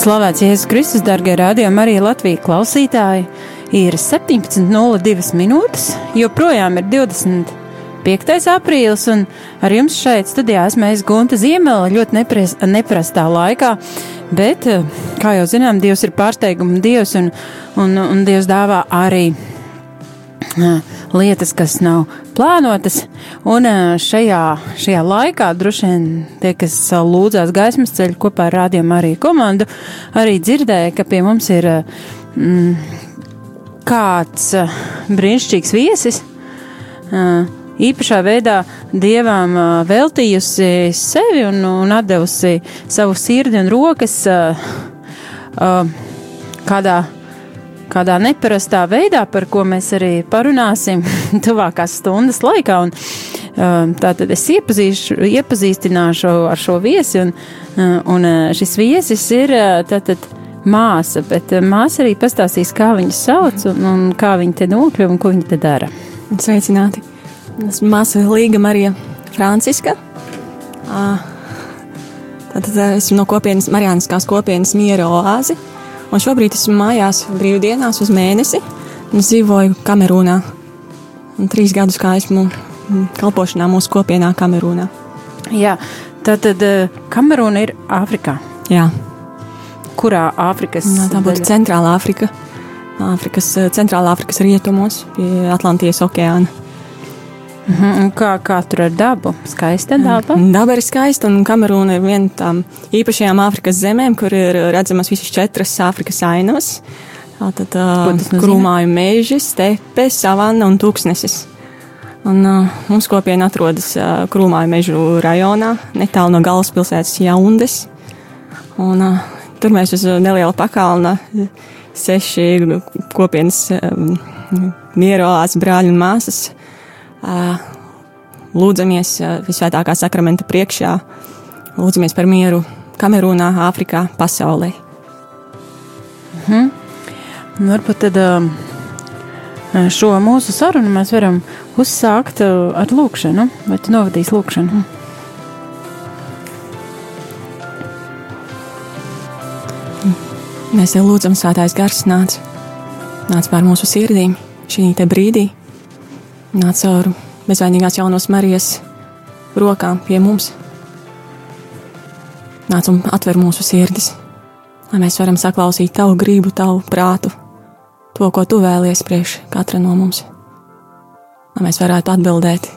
Slavēts Jēzus Kristus, darbie rādījumi, arī Latvijas klausītāji. Ir 17,02 minūtes, joprojām ir 25. aprīlis, un ar jums šeit studijā esmu es Gunta Ziemela ļoti nepres, neprastā laikā. Bet, kā jau zinām, Dievs ir pārsteiguma Dievs, un, un, un Dievs dāvā arī lietas, kas nav plānotas. Un šajā, šajā laikā droši vien tie, kas lūdzās gaismas ceļu kopā ar rādījumu arī komandu, arī dzirdēja, ka pie mums ir mm, kāds brīnišķīgs viesis. Īpašā veidā dievam veltījusi sevi un, un devusi savu sirdi un rokas kādā kādā neparastā veidā, par ko mēs arī parunāsim tuvākās stundas laikā. Un, um, tātad es iepazīstināšu ar šo viesi, un, uh, un uh, šis viesis ir uh, tātad māsa, bet māsa arī pastāstīs, kā viņu sauc un, un kā viņa te nokļuva un ko viņa te dara. Sveicināti! Esmu māsa Līga Marija Franciska. Tātad esmu no kopienas, Marijāniskās kopienas miera oāzi. Un šobrīd esmu mājās brīvdienās uz mēnesi. Es dzīvoju Kamerūnā. Un trīs gadus kā esmu kalpošanā mūsu kopienā Kamerūnā. Jā, tad, tad eh, Kamerūna ir Āfrikā. Jā. Kurā Āfrikas? Jā, tā būtu Centrālā Āfrika. Āfrikas, eh, Centrālā Āfrikas rietumos pie Atlantijas okeāna. Mhm, kā, kā tur ar dabu? Skaista daba? Daba ir skaista, un Kamerūna ir viena no tām īpašajām Āfrikas zemēm, kur ir redzamas visas četras Āfrikas ainas. Tātad uh, krūmāju meži, stepe, savanna un tūkstnesis. Un, uh, mums kopiena atrodas uh, krūmāju mežu rajonā, netālu no galvaspilsētas Jaundes. Un, uh, tur mēs uz neliela pakalna seši kopienas um, mierās brāļi un māsas lūdzamies visvētākā sakramenta priekšā, lūdzamies par mieru Kamerūnā, Āfrikā, pasaulē. Mhm. Varbūt tad šo mūsu sarunu mēs varam uzsākt ar lūkšanu, vai tu novadīsi lūkšanu? Mēs te lūdzam, Svētais Gars, nāc, nāc pār mūsu sirdīm šī brīdī nāc caur bezvainīgās jaunos Marijas rokām pie mums. Nāc un atver mūsu sirdis, lai mēs varam saklausīt tavu gribu, tavu prātu, to, ko tu vēlies priekš katra no mums. Lai mēs varētu atbildēt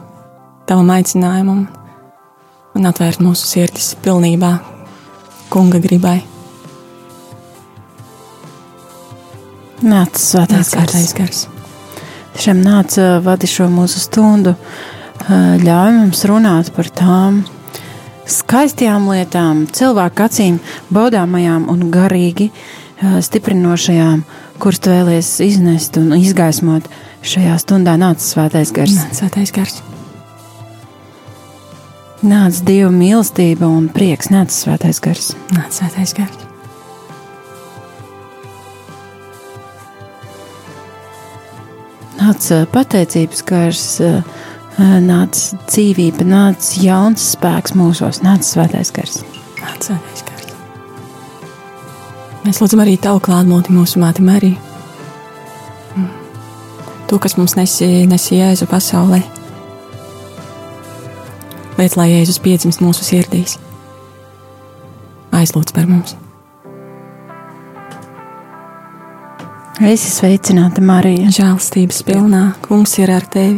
tavam aicinājumam un atvērt mūsu sirdis pilnībā kunga gribai. Nāc, svētais gars tiešām nāca vadi šo mūsu stundu, ļauj mums runāt par tām skaistajām lietām, cilvēku acīm baudāmajām un garīgi stiprinošajām, kuras tu vēlies iznest un izgaismot šajā stundā nāca svētais gars. Nāc, svētais gars. Nāc Dieva mīlestība un prieks, nāca svētais gars. Nāc, svētais gars. Nāca pateicības gars, nāca dzīvība, nāca jauns spēks mūsos, nāca svētais gars. Nāca svētais gars. Mēs lūdzam arī tavu klātbūtni mūsu māti Mariju. Mm. Tu, kas mums nesi, nesi Jēzu pasaulē. Liec, lai Jēzus piedzimst mūsu sirdīs. Aizlūdz par mums! Esi sveicināta, Marija. Žēlstības pilnā, kungs ir ar tevi.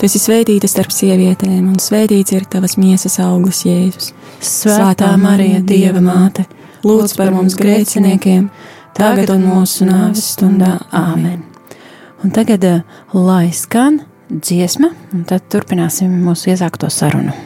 Tu esi svētīta starp sievietēm, un svētīts ir tavas miesas auglis, Jēzus. Svētā Marija, Dieva māte, lūdz par mums grēciniekiem, tagad un mūsu nāves stundā. Āmen! Un tagad eh, lai skan dziesma, un tad turpināsim mūsu iesākto sarunu.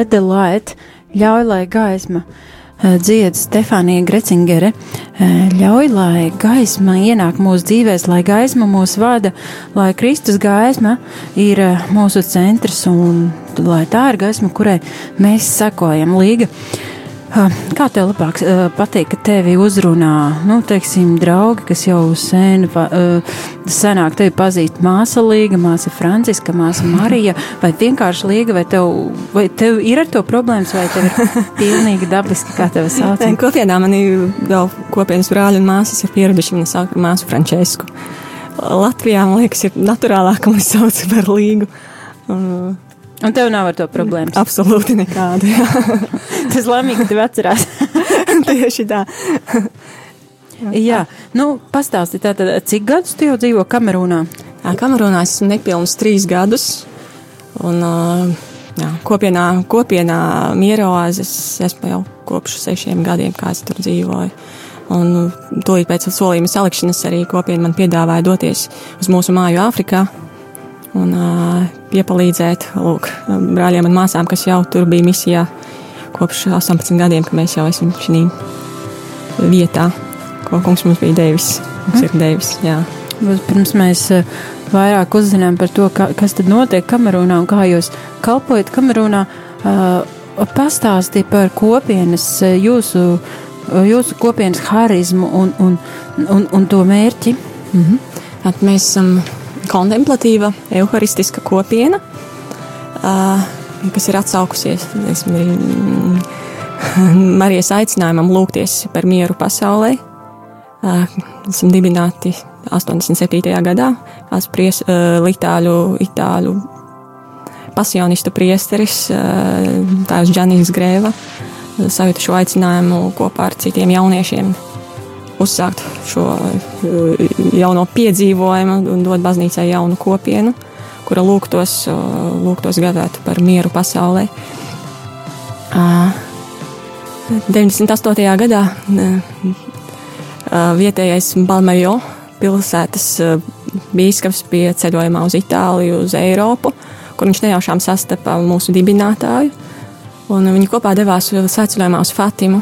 Let the light, ļauj, lai gaisma eh, dzied Stefānija Grecingere, eh, ļauj, lai gaisma ienāk mūsu dzīvēs, lai gaisma mūs vada, lai Kristus gaisma ir eh, mūsu centrs un lai tā ir gaisma, kurai mēs sekojam līga. Kā tev labāk patīk, ka tevi uzrunā, nu, teiksim, draugi, kas jau sen, senāk tevi pazīst māsa Līga, māsa Franciska, māsa Marija, vai vienkārši Līga, vai tev, vai tev ir ar to problēmas, vai tev ir pilnīgi dabiski, kā tev sauc? Kopienā man ir vēl kopienas brāļi un māsas ir pieraduši, viņa sauc par māsu Francesku. Latvijā, man liekas, ir naturālāk, ka mēs sauc par Līgu. Un, Un tev nav ar to problēmas? Absolūti nekāda. Tas laimīgi, ka tev atcerās. Tieši tā. jā, nu, pastāsti tātad, cik gadus tu jau dzīvo Kamerūnā? Jā, Kamerūnā esmu nepilnus trīs gadus. Un, jā, kopienā, kopienā Mieroāzes esmu jau kopš sešiem gadiem, kā es tur dzīvoju. Un tūlīt pēc solījuma salikšanas arī kopiena man piedāvāja doties uz mūsu māju Āfrikā un uh, piepalīdzēt lūk, brāļiem un māsām, kas jau tur bija misijā kopš 18 gadiem, ka mēs jau esam šī vietā, ko kungs mums bija devis. Mums ir devis jā. Pirms mēs vairāk uzzinām par to, ka, kas tad notiek Kamerūnā un kā jūs kalpojat Kamerūnā, uh, pastāstīja par kopienas jūsu, jūsu kopienas harizmu un, un, un, un to mērķi. Mm -hmm. At mēs esam um, kontemplatīva, evaharistiska kopiena, kas ir atsaukusies mm, Marijas aicinājumam lūgties par mieru pasaulē. Esam dibināti 87. gadā, kāds pries, uh, itāļu, pasionistu priesteris, tēvs Džanijs Grēva, sajūta šo aicinājumu kopā ar citiem jauniešiem uzsākt šo uh, jauno piedzīvojumu un dot baznīcai jaunu kopienu, kura lūgtos, uh, lūgtos gādāt par mieru pasaulē. 98. Uh, gadā vietējais Balmajo pilsētas bīskaps bija ceļojumā uz Itāliju, uz Eiropu, kur viņš nejaušām sastapa mūsu dibinātāju. Viņi kopā devās svētceļojumā uz Fatimu,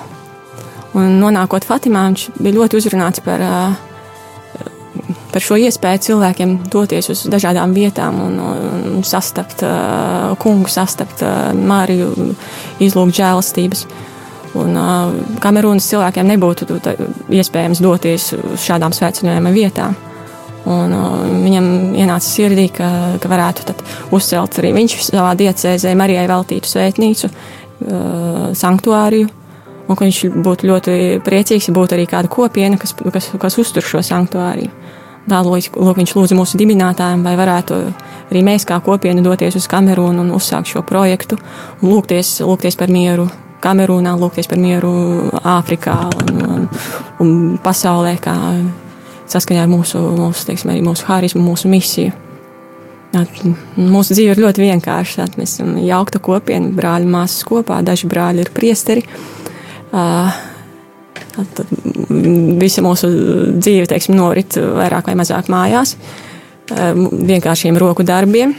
Un nonākot Fatimā, viņš bija ļoti uzrunāts par, par šo iespēju cilvēkiem doties uz dažādām vietām un, un sastapt kungu, sastapt Māriju, izlūgt žēlastības. Un Kamerūnas cilvēkiem nebūtu iespējams doties uz šādām svētceļojuma vietām. Un, viņam ienāca sirdī, ka, ka varētu uzcelt arī viņš savā diecēzē Marijai veltītu svētnīcu, sanktuāriju, Un ka viņš būtu ļoti priecīgs, ja būtu arī kāda kopiena, kas, kas, kas uztur šo sanktuāriju. Tālāk viņš lūdza mūsu dibinātājiem, vai varētu arī mēs kā kopiena doties uz Kamerūnu un uzsākt šo projektu un lūgties, lūgties par mieru Kamerūnā, lūgties par mieru Āfrikā un, un, un pasaulē, kā saskaņā ar mūsu, mūsu, teiksim, mūsu harismu, mūsu misiju. At, mūsu dzīve ir ļoti vienkārša. At, mēs esam jaukta kopiena, brāļi, māsas kopā, daži brāļi ir priesteri. Tad visa mūsu dzīve teiksim, norit vairāk vai mazāk mājās, vienkāršiem roku darbiem.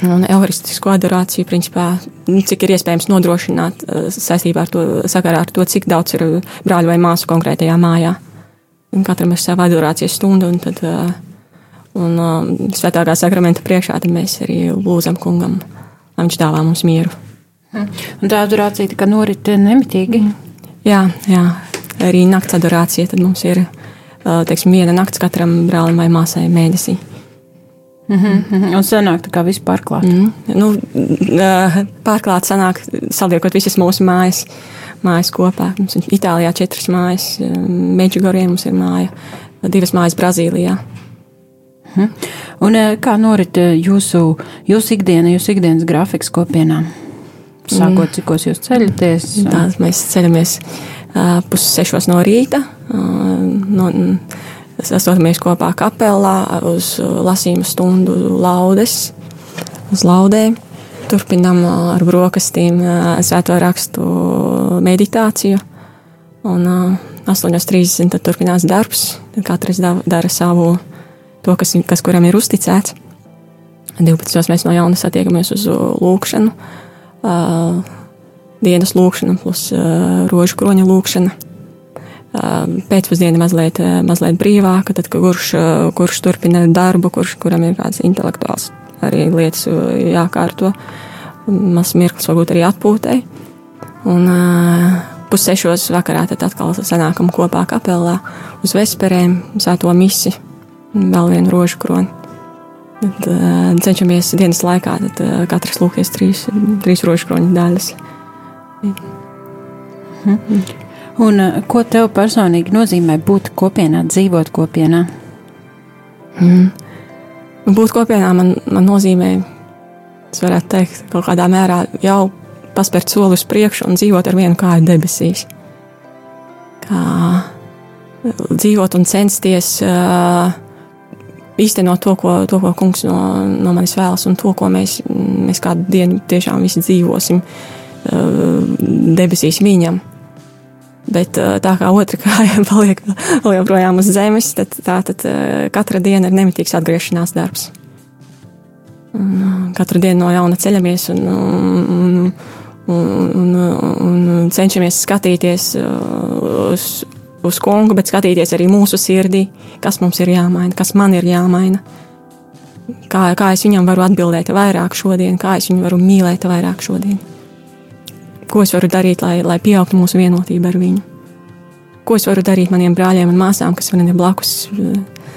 Un euharistisko adorāciju, principā, cik ir iespējams nodrošināt saistībā ar to, sakarā ar to, cik daudz ir brāļu vai māsu konkrētajā mājā. Un katram ir sava adorācijas stunda, un tad Un svētākā sakramenta priekšā mēs arī lūdzam kungam, lai viņš dāvā mums mieru. Un tā adorācija tā norit nemitīgi? Jā, jā, arī nakts adorācija. Tad mums ir teiksim, viena nakts katram brālim vai māsai mēnesī. Mm -hmm. Un sanāk tā kā viss pārklāt. Mm -hmm. nu, uh, pārklāt sanāk, saliekot visas mūsu mājas, mājas kopā. Mums ir Itālijā četras mājas, Meģigoriem mums ir māja, divas mājas Brazīlijā. Mhm. Un eh, kā norit jūsu, jūsu ikdiena, jūsu ikdienas grafiks kopienā? Sākot, mm. cikos jūs ceļaties? Tā, mēs ceļamies uh, pussešos no rīta. Uh, no, Sastopamies kopā kapelā uz lasījumu stundu laudes, uz laudēm. Turpinām ar brokastīm svēto rakstu meditāciju. Un 8.30 turpinās darbs. Katrs dara savu to, kas, kas kuram ir uzticēts. 12. mēs no jauna satiekamies uz lūkšanu, uh, dienas lūkšana plus uh, rožu kroņa lūkšana. Uh, pēcpusdiena mazliet, mazliet brīvāka, tad kurš, kurš turpina darbu, kurš, kuram ir kāds intelektuāls arī lietas jākārto. Mazs mirklis varbūt arī atpūtei. Un uh, pussešos vakarā tad atkal sanākam kopā kapelā uz vesperēm, sēto misi vēl vienu rožu kroni. Tad, uh, cenšamies dienas laikā tad, uh, katrs lūgties trīs, trīs rožu kroņa daļas. Mhm. Un, uh, ko tev personīgi nozīmē būt kopienā, dzīvot kopienā? Mm. Būt kopienā man, man nozīmē, es varētu teikt, kaut kādā mērā jau paspērt soli uz priekšu un dzīvot ar vienu kāju debesīs. Kā dzīvot un censties uh, īstenot to, ko, to, ko kungs no, no manis vēlas, un to, ko mēs, mēs kādu dienu tiešām visi dzīvosim uh, debesīs viņam. Bet uh, tā kā otra kāja paliek vēl joprojām uz zemes, tad, tā, tad uh, katra diena ir nemitīgs atgriešanās darbs. Katru dienu no jauna ceļamies un, un, un, un, un cenšamies skatīties uz, uz kungu, bet skatīties arī mūsu sirdī, kas mums ir jāmaina, kas man ir jāmaina. Kā, kā es viņam varu atbildēt vairāk šodien, kā es viņu varu mīlēt vairāk šodien. Ko es varu darīt, lai, lai pieaugtu mūsu vienotība ar viņu? Ko es varu darīt maniem brāļiem un māsām, kas man ir blakus,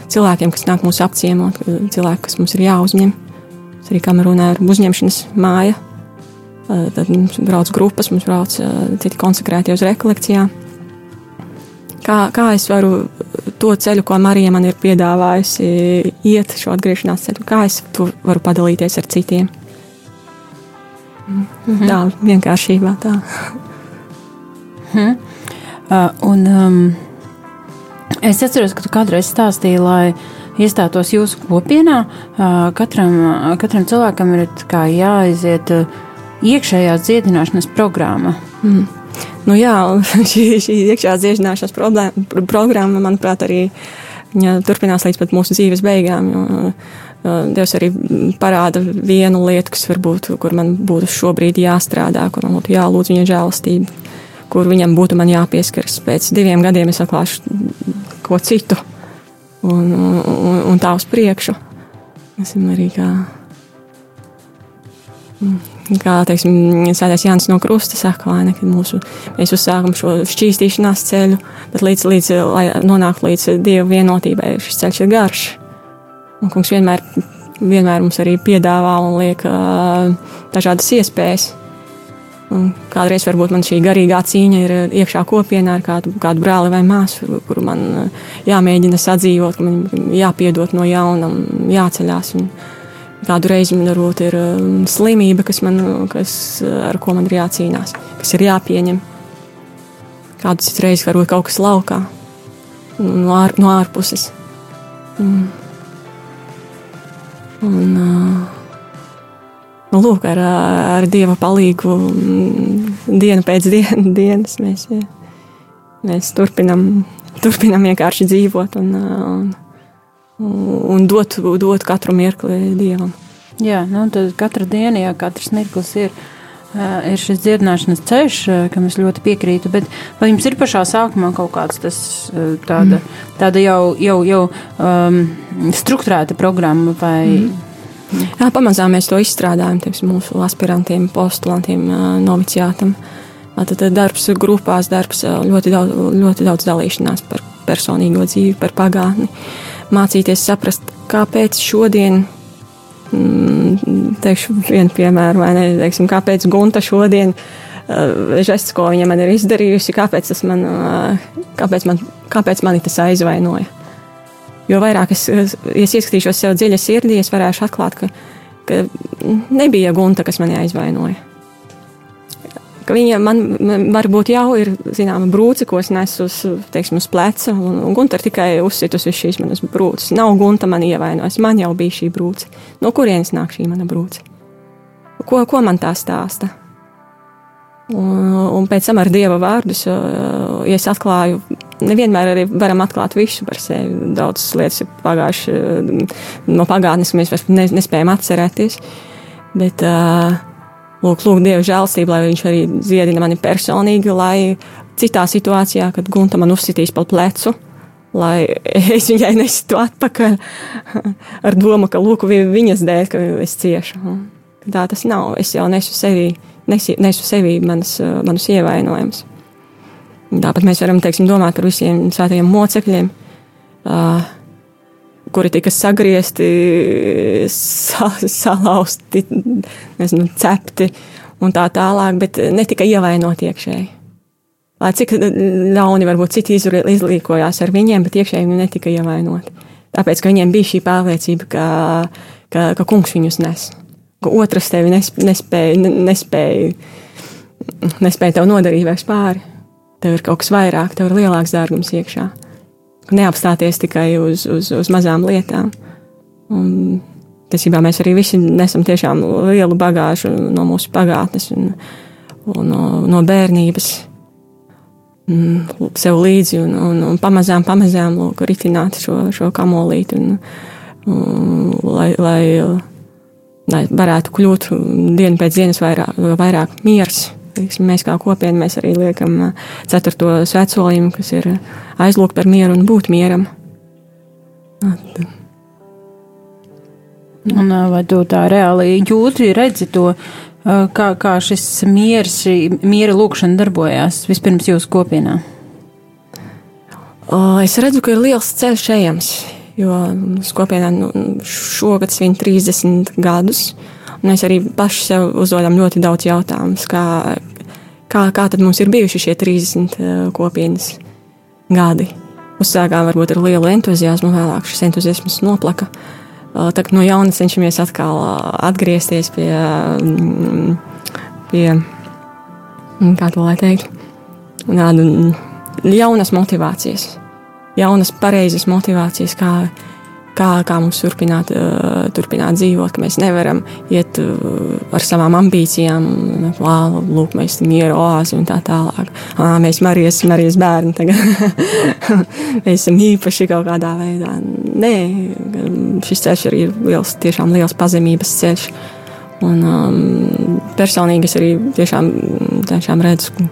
cilvēkiem, kas nāk mūsu apciemot, cilvēki, kas mums ir jāuzņem. Es arī kamerunā ir uzņemšanas māja. Tad mums brauc grupas, mums brauc citi konsekrēti uz rekolekcijām Kā, kā es varu to ceļu, ko Marija man ir piedāvājusi, iet šo atgriešanās ceļu, kā es to varu padalīties ar citiem? Mm -hmm. Tā vienkāršībā tā. Hmm. Uh, un, um, es atceros, ka tu kādreiz stāstīji, lai iestātos jūsu kopienā. Uh, katram, katram cilvēkam ir jāaiziet uh, iekšējās dziedināšanas programma. Mm. Nu, jā, šī, šī iekšā dziedināšanas programma, manuprāt, arī turpinās līdz mūsu dzīves beigām. Jo, Dievs arī parāda vienu lietu, kas varbūt, kur man būtu šobrīd jāstrādā, kur man būtu jālūdz viņa žēlastība, kur viņam būtu jāpieskaras. Pēc diviem gadiem es atklāšu ko citu un, un, un tā uz priekšu. Esam arī kā. Mm kā teiksim, Sēdēs Jānis no Krusta saka, vai ne, kad mūsu, mēs uzsākam šo šķīstīšanās ceļu, bet līdz, līdz lai nonāktu līdz Dieva vienotībai, šis ceļš ir garš. Un kungs vienmēr, vienmēr mums arī piedāvā un liek dažādas iespējas. Kādreiz varbūt man šī garīgā cīņa ir iekšā kopienā ar kādu, kādu brāli vai māsu, kuru man jāmēģina sadzīvot, man jāpiedot no jauna, jāceļās. Un kādu reizi man varbūt ir slimība, kas man, kas, ar ko man ir jācīnās, kas ir jāpieņem. Kādu citu reizi varbūt kaut kas laukā, no, ār, no ārpuses. Un, un, nu, lūk, ar, ar Dieva palīgu dienu pēc dien, dienas mēs, mēs turpinam, turpinam vienkārši dzīvot un, un, un dot, dot katru mirkli Dievam. Jā, nu, tad katra diena, jā, katrs mirklis ir ir šis dziedināšanas ceļš, kam es ļoti piekrītu. Bet vai jums ir pašā sākumā kaut kāds tas tāda, mm. tāda jau, jau, jau um, struktūrēta programma vai? Mm. Jā, pamazām mēs to izstrādājam, teiksim, mūsu aspirantiem, postulantiem, noviciātam. Tad darbs grupās, darbs ļoti daudz, ļoti daudz dalīšanās par personīgo dzīvi, par pagātni. Mācīties saprast, kāpēc šodien Mm, teikšu vienu piemēru, vai ne, teiksim, kāpēc Gunta šodien uh, žests, ko viņa man ir izdarījusi, kāpēc, man, uh, kāpēc, man, kāpēc mani tas aizvainoja. Jo vairāk es, es ieskatīšos sev dziļi sirdī, es varēšu atklāt, ka, ka nebija Gunta, kas mani aizvainoja ka viņa man, man varbūt jau ir zināma brūce, ko es nesu uz, teiksim, uz pleca, un, un Gunta ir tikai uzsitus uz šīs manas brūces. Nav Gunta man ievainojis, man jau bija šī brūce. No kurienes nāk šī mana brūce? Ko, ko man tā stāsta? Un, un pēc tam ar dieva vārdus, ja es atklāju, nevienmēr arī varam atklāt visu par sevi. Daudzas lietas ir pagājušas no pagātnes, mēs vairs nespējam atcerēties. Bet uh, lūk, lūk Dieva žēlstību, lai viņš arī dziedina mani personīgi, lai citā situācijā, kad Gunta man uzsitīs pa plecu, lai es viņai nesitu atpakaļ ar domu, ka lūk, viņas dēļ, ka es ciešu. Tā tas nav. Es jau nesu sevī, nesu, nesu sevī manas, manus ievainojumus. Tāpat mēs varam, teiksim, domāt par visiem svētajiem mocekļiem. Uh, kuri tika sagriezti, sa, salauzti, nezinu, cepti un tā tālāk, bet ne tikai ievainot iekšēji. Lai cik ļauni varbūt citi izlīkojās ar viņiem, bet iekšēji viņi netika ievainoti. Tāpēc, ka viņiem bija šī pārliecība, ka, ka, ka kungs viņus nes, ka otrs tevi nespēja, nespēja, nespēja tev nodarīt vairs pāri. Tev ir kaut kas vairāk, tev ir lielāks dārgums iekšā neapstāties tikai uz, uz, uz mazām lietām. Un, Tiesībā mēs arī visi nesam tiešām lielu bagāžu no mūsu pagātnes un, un no, no bērnības sev līdzi un, un, un pamazām, pamazām lūk, ritināt šo, šo kamolīti, un, un, lai, lai, lai varētu kļūt dienu pēc dienas vairāk, vairāk miers Teiksim, mēs kā kopiena mēs arī liekam ceturto svētsolījumu, kas ir aizlūgt par mieru un būt mieram. At. Un, vai tu tā reāli jūti, redzi to, kā, kā šis miers, miera lūkšana darbojās vispirms jūsu kopienā? Es redzu, ka ir liels ceļš ejams, jo mūsu kopienā nu, šogad svin 30 gadus. Mēs arī paši sev uzdodam ļoti daudz jautājumus, kā, kā, kā tad mums ir bijuši šie 30 uh, kopienas gadi. Uzsākām varbūt ar lielu entuziasmu, vēlāk šis entuziasms noplaka. Uh, Tagad no jauna cenšamies atkal uh, atgriezties pie, mm, pie mm, kā to lai teikt, tādu jaunas motivācijas, jaunas pareizas motivācijas, kā, kā, kā mums turpināt, uh, turpināt dzīvot, ka mēs nevaram iet uh, ar savām ambīcijām, lūk, mēs esam miera oāzi un tā tālāk. Ā, mēs Marijas, Marijas bērni tagad mēs esam īpaši kaut kādā veidā. Nē, šis ceļš arī ir liels, tiešām liels pazemības ceļš. Un um, personīgi es arī tiešām, tiešām redzu,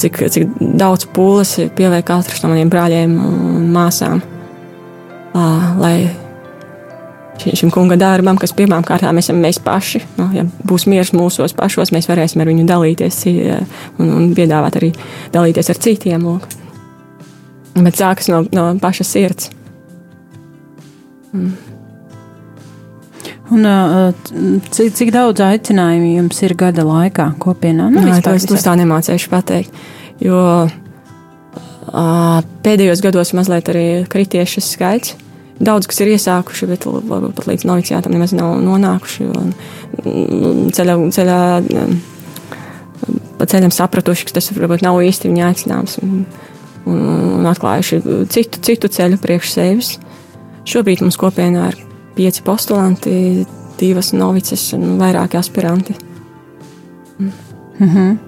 cik, cik daudz pūles pieliek katrs no maniem brāļiem un māsām lai šim kunga darbam, kas pirmām kārtām esam mēs paši, nu, ja būs miers mūsos pašos, mēs varēsim ar viņu dalīties un, un piedāvāt arī dalīties ar citiem. Lūk. Bet sākas no, no paša sirds. Mm. Un, cik, cik daudz aicinājumu jums ir gada laikā kopienā? Nu, Nē, to es tā nemācēšu pateikt. Jo uh, pēdējos gados mazliet arī kritiešu skaits. Daudz, kas ir iesākuši, bet varbūt pat līdz noviciātam nemaz nav nonākuši. Ceļā, ceļā, pa ceļam sapratuši, ka tas varbūt nav īsti viņa aicinājums. Un, un, un atklājuši citu, citu ceļu priekš sevis. Šobrīd mums kopienā ir pieci postulanti, divas novices un vairāki aspiranti. Mm. Mm.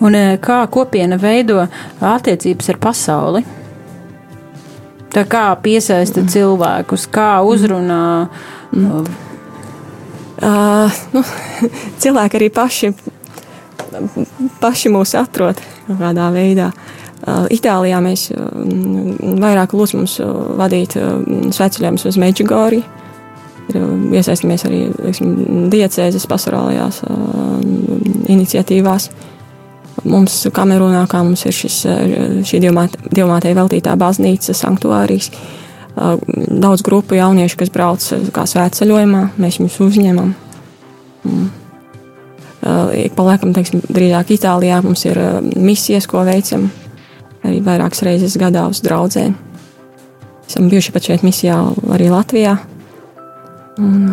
Un e, kā kopiena veido attiecības ar pasauli? Tā kā piesaista cilvēkus, kā uzrunā. Mm. Uh, nu, cilvēki arī paši, paši mūs atrod kaut kādā veidā. Uh, Itālijā mēs uh, vairāk lūdzam mums uh, vadīt uh, sveceļojumus uz Meģigoriju ir um, iesaistamies arī diecēzes pastorālajās uh, iniciatīvās. Mums Kamerūnā, kā mums ir šis, uh, šī dievmātei veltītā baznīca, sanktuārijas, uh, daudz grupu jauniešu, kas brauc uh, kā svētceļojumā, mēs viņus uzņemam. Mm. Ik pa laikam, teiksim, drīzāk Itālijā mums ir misijas, ko veicam arī vairākas reizes gadā uz draugiem. Esam bijuši pat šeit misijā arī Latvijā. Un,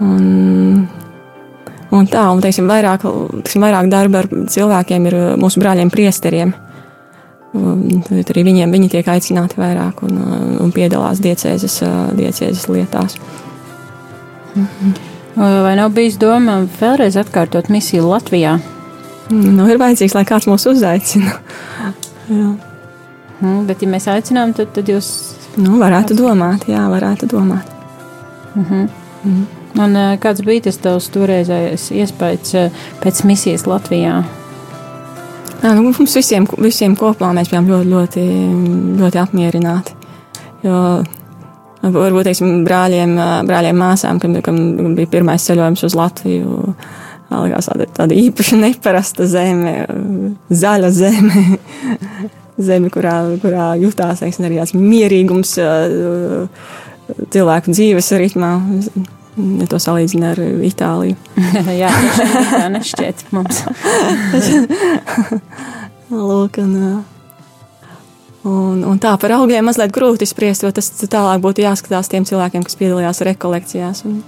un, un tā, un teiksim, vairāk, teiksim, vairāk darba ar cilvēkiem ir mūsu brāļiem priesteriem. Tad arī viņiem viņi tiek aicināti vairāk un, un piedalās diecēzes, diecēzes lietās. Mhm. Vai nav bijis doma vēlreiz atkārtot misiju Latvijā? Nu, ir vajadzīgs, lai kāds mūs uzaicina. Mm, bet, ja mēs aicinām, tad, tad jūs Nu, varētu domāt, jā, varētu domāt. Uh -huh. Uh -huh. Un uh, kāds bija tas tavs toreizējais iespējas uh, pēc misijas Latvijā? Jā, nu, mums visiem, visiem kopā mēs bijām ļoti, ļoti, ļoti apmierināti. Jo, varbūt teiksim, brāļiem, brāļiem māsām, kam, kam bija pirmais ceļojums uz Latviju, likās tāda, tāda īpaša, neparasta zeme, zaļa zeme zemi, kurā, kurā jutās teiksim, arī tāds mierīgums cilvēku dzīves ritmā. Ja to salīdzina ar Itāliju. Jā, tā nešķiet mums. Lūk, un, un, un tā par augļiem mazliet grūti spriest, jo tas tālāk būtu jāskatās tiem cilvēkiem, kas piedalījās rekolekcijās. Un,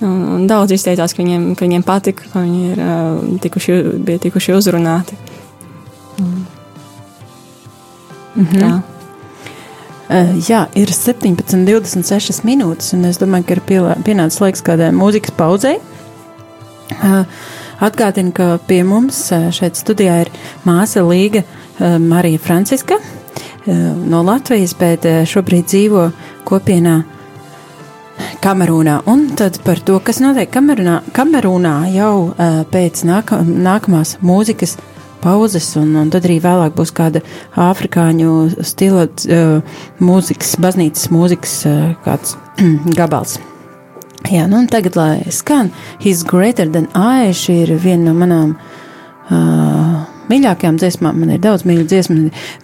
un, un daudz izteicās, ka viņiem, ka viņiem patika, ka viņi ir, tikuši, bija tikuši uzrunāti. Un, Mm -hmm. Tā. Uh, jā, ir 17,26 minūtes, un es domāju, ka ir pienācis laiks kādai mūzikas pauzei. Uh, Atgādinu, ka pie mums uh, šeit studijā ir māsa Līga Marija Franciska no Latvijas, bet šobrīd dzīvo kopienā Kamerūnā. Un tad par to, kas notiek Kamerūnā, Kamerūnā jau pēc nāka, nākamās mūzikas pauzes, un, un tad arī vēlāk būs kāda afrikāņu stila uh, mūzikas, baznīcas mūzikas uh, kāds gabals. Jā, nu un tagad, lai skan He's Greater Than I, šī ir viena no manām uh, mīļākajām dziesmām. Man ir daudz mīļu dziesmu.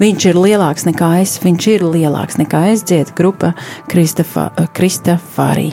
Viņš ir lielāks nekā es, viņš ir lielāks nekā es dzied grupa Kristafārī.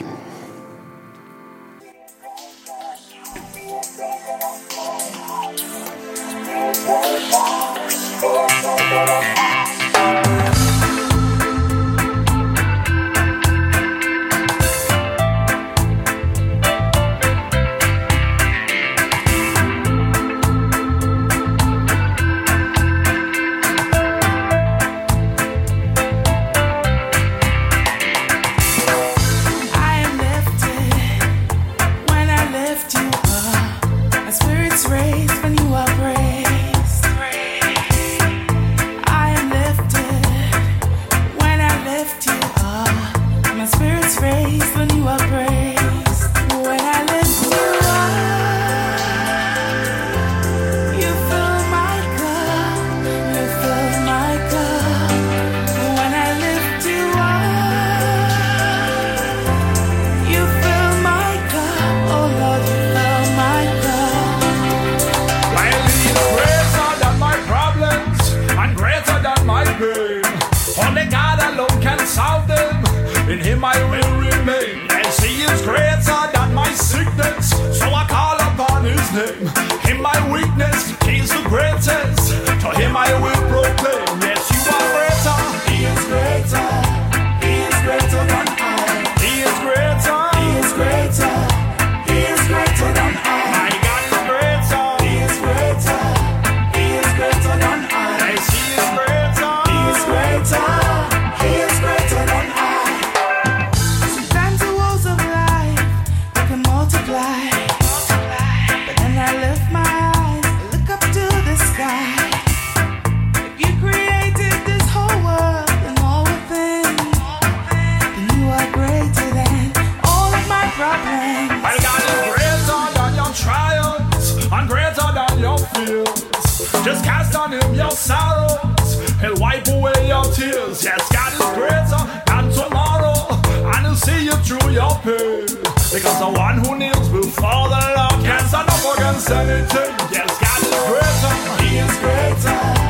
Just cast on Him your sorrows. He'll wipe away your tears. Yes, God is greater than tomorrow, and He'll see you through your pain. Because the one who kneels before the Lord can't stand up against anything. Yes, God is greater. He is greater.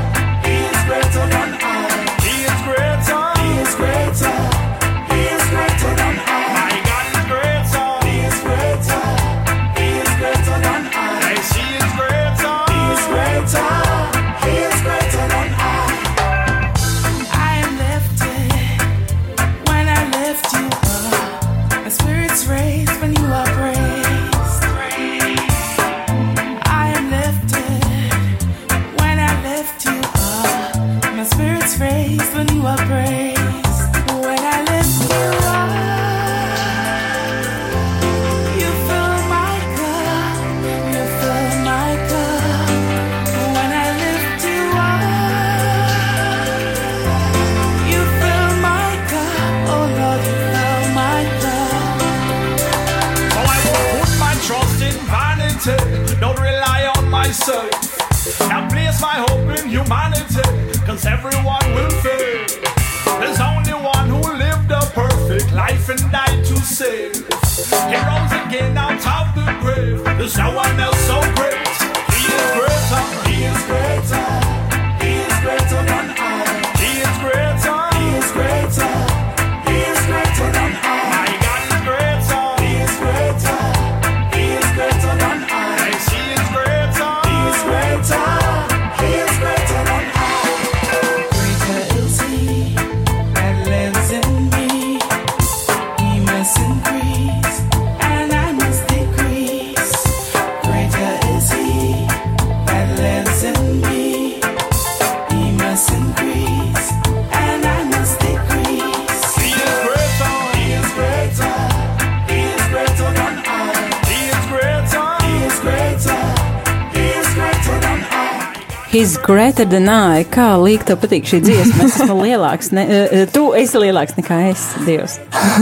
Sour milk. Greater than I. Kā līk tev patīk šī dziesma? Es esmu lielāks. Ne, tu esi lielāks nekā es, Dievs.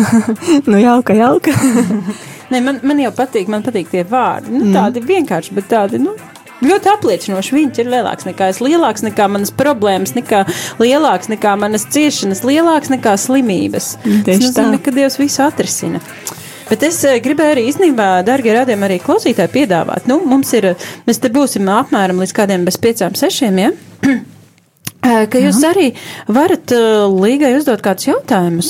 Nu, jauka, jauka. Ne, man, man jau patīk, man patīk tie vārdi. Nu, tādi vienkārši, bet tādi, nu. Ļoti apliecinoši. Viņš ir lielāks nekā es, lielāks nekā manas problēmas, nekā lielāks nekā manas ciešanas, lielāks nekā slimības. Tieši Tas nozīmē, tā. ka Dievs visu atrisina. Bet es eh, gribēju arī īstenībā, darbie radījumi, arī klausītāji piedāvāt. Nu, mums ir, eh, mēs te būsim apmēram līdz kādiem bez piecām, sešiem, ja? Eh, Ka jūs arī varat līgai uzdot kādus jautājumus.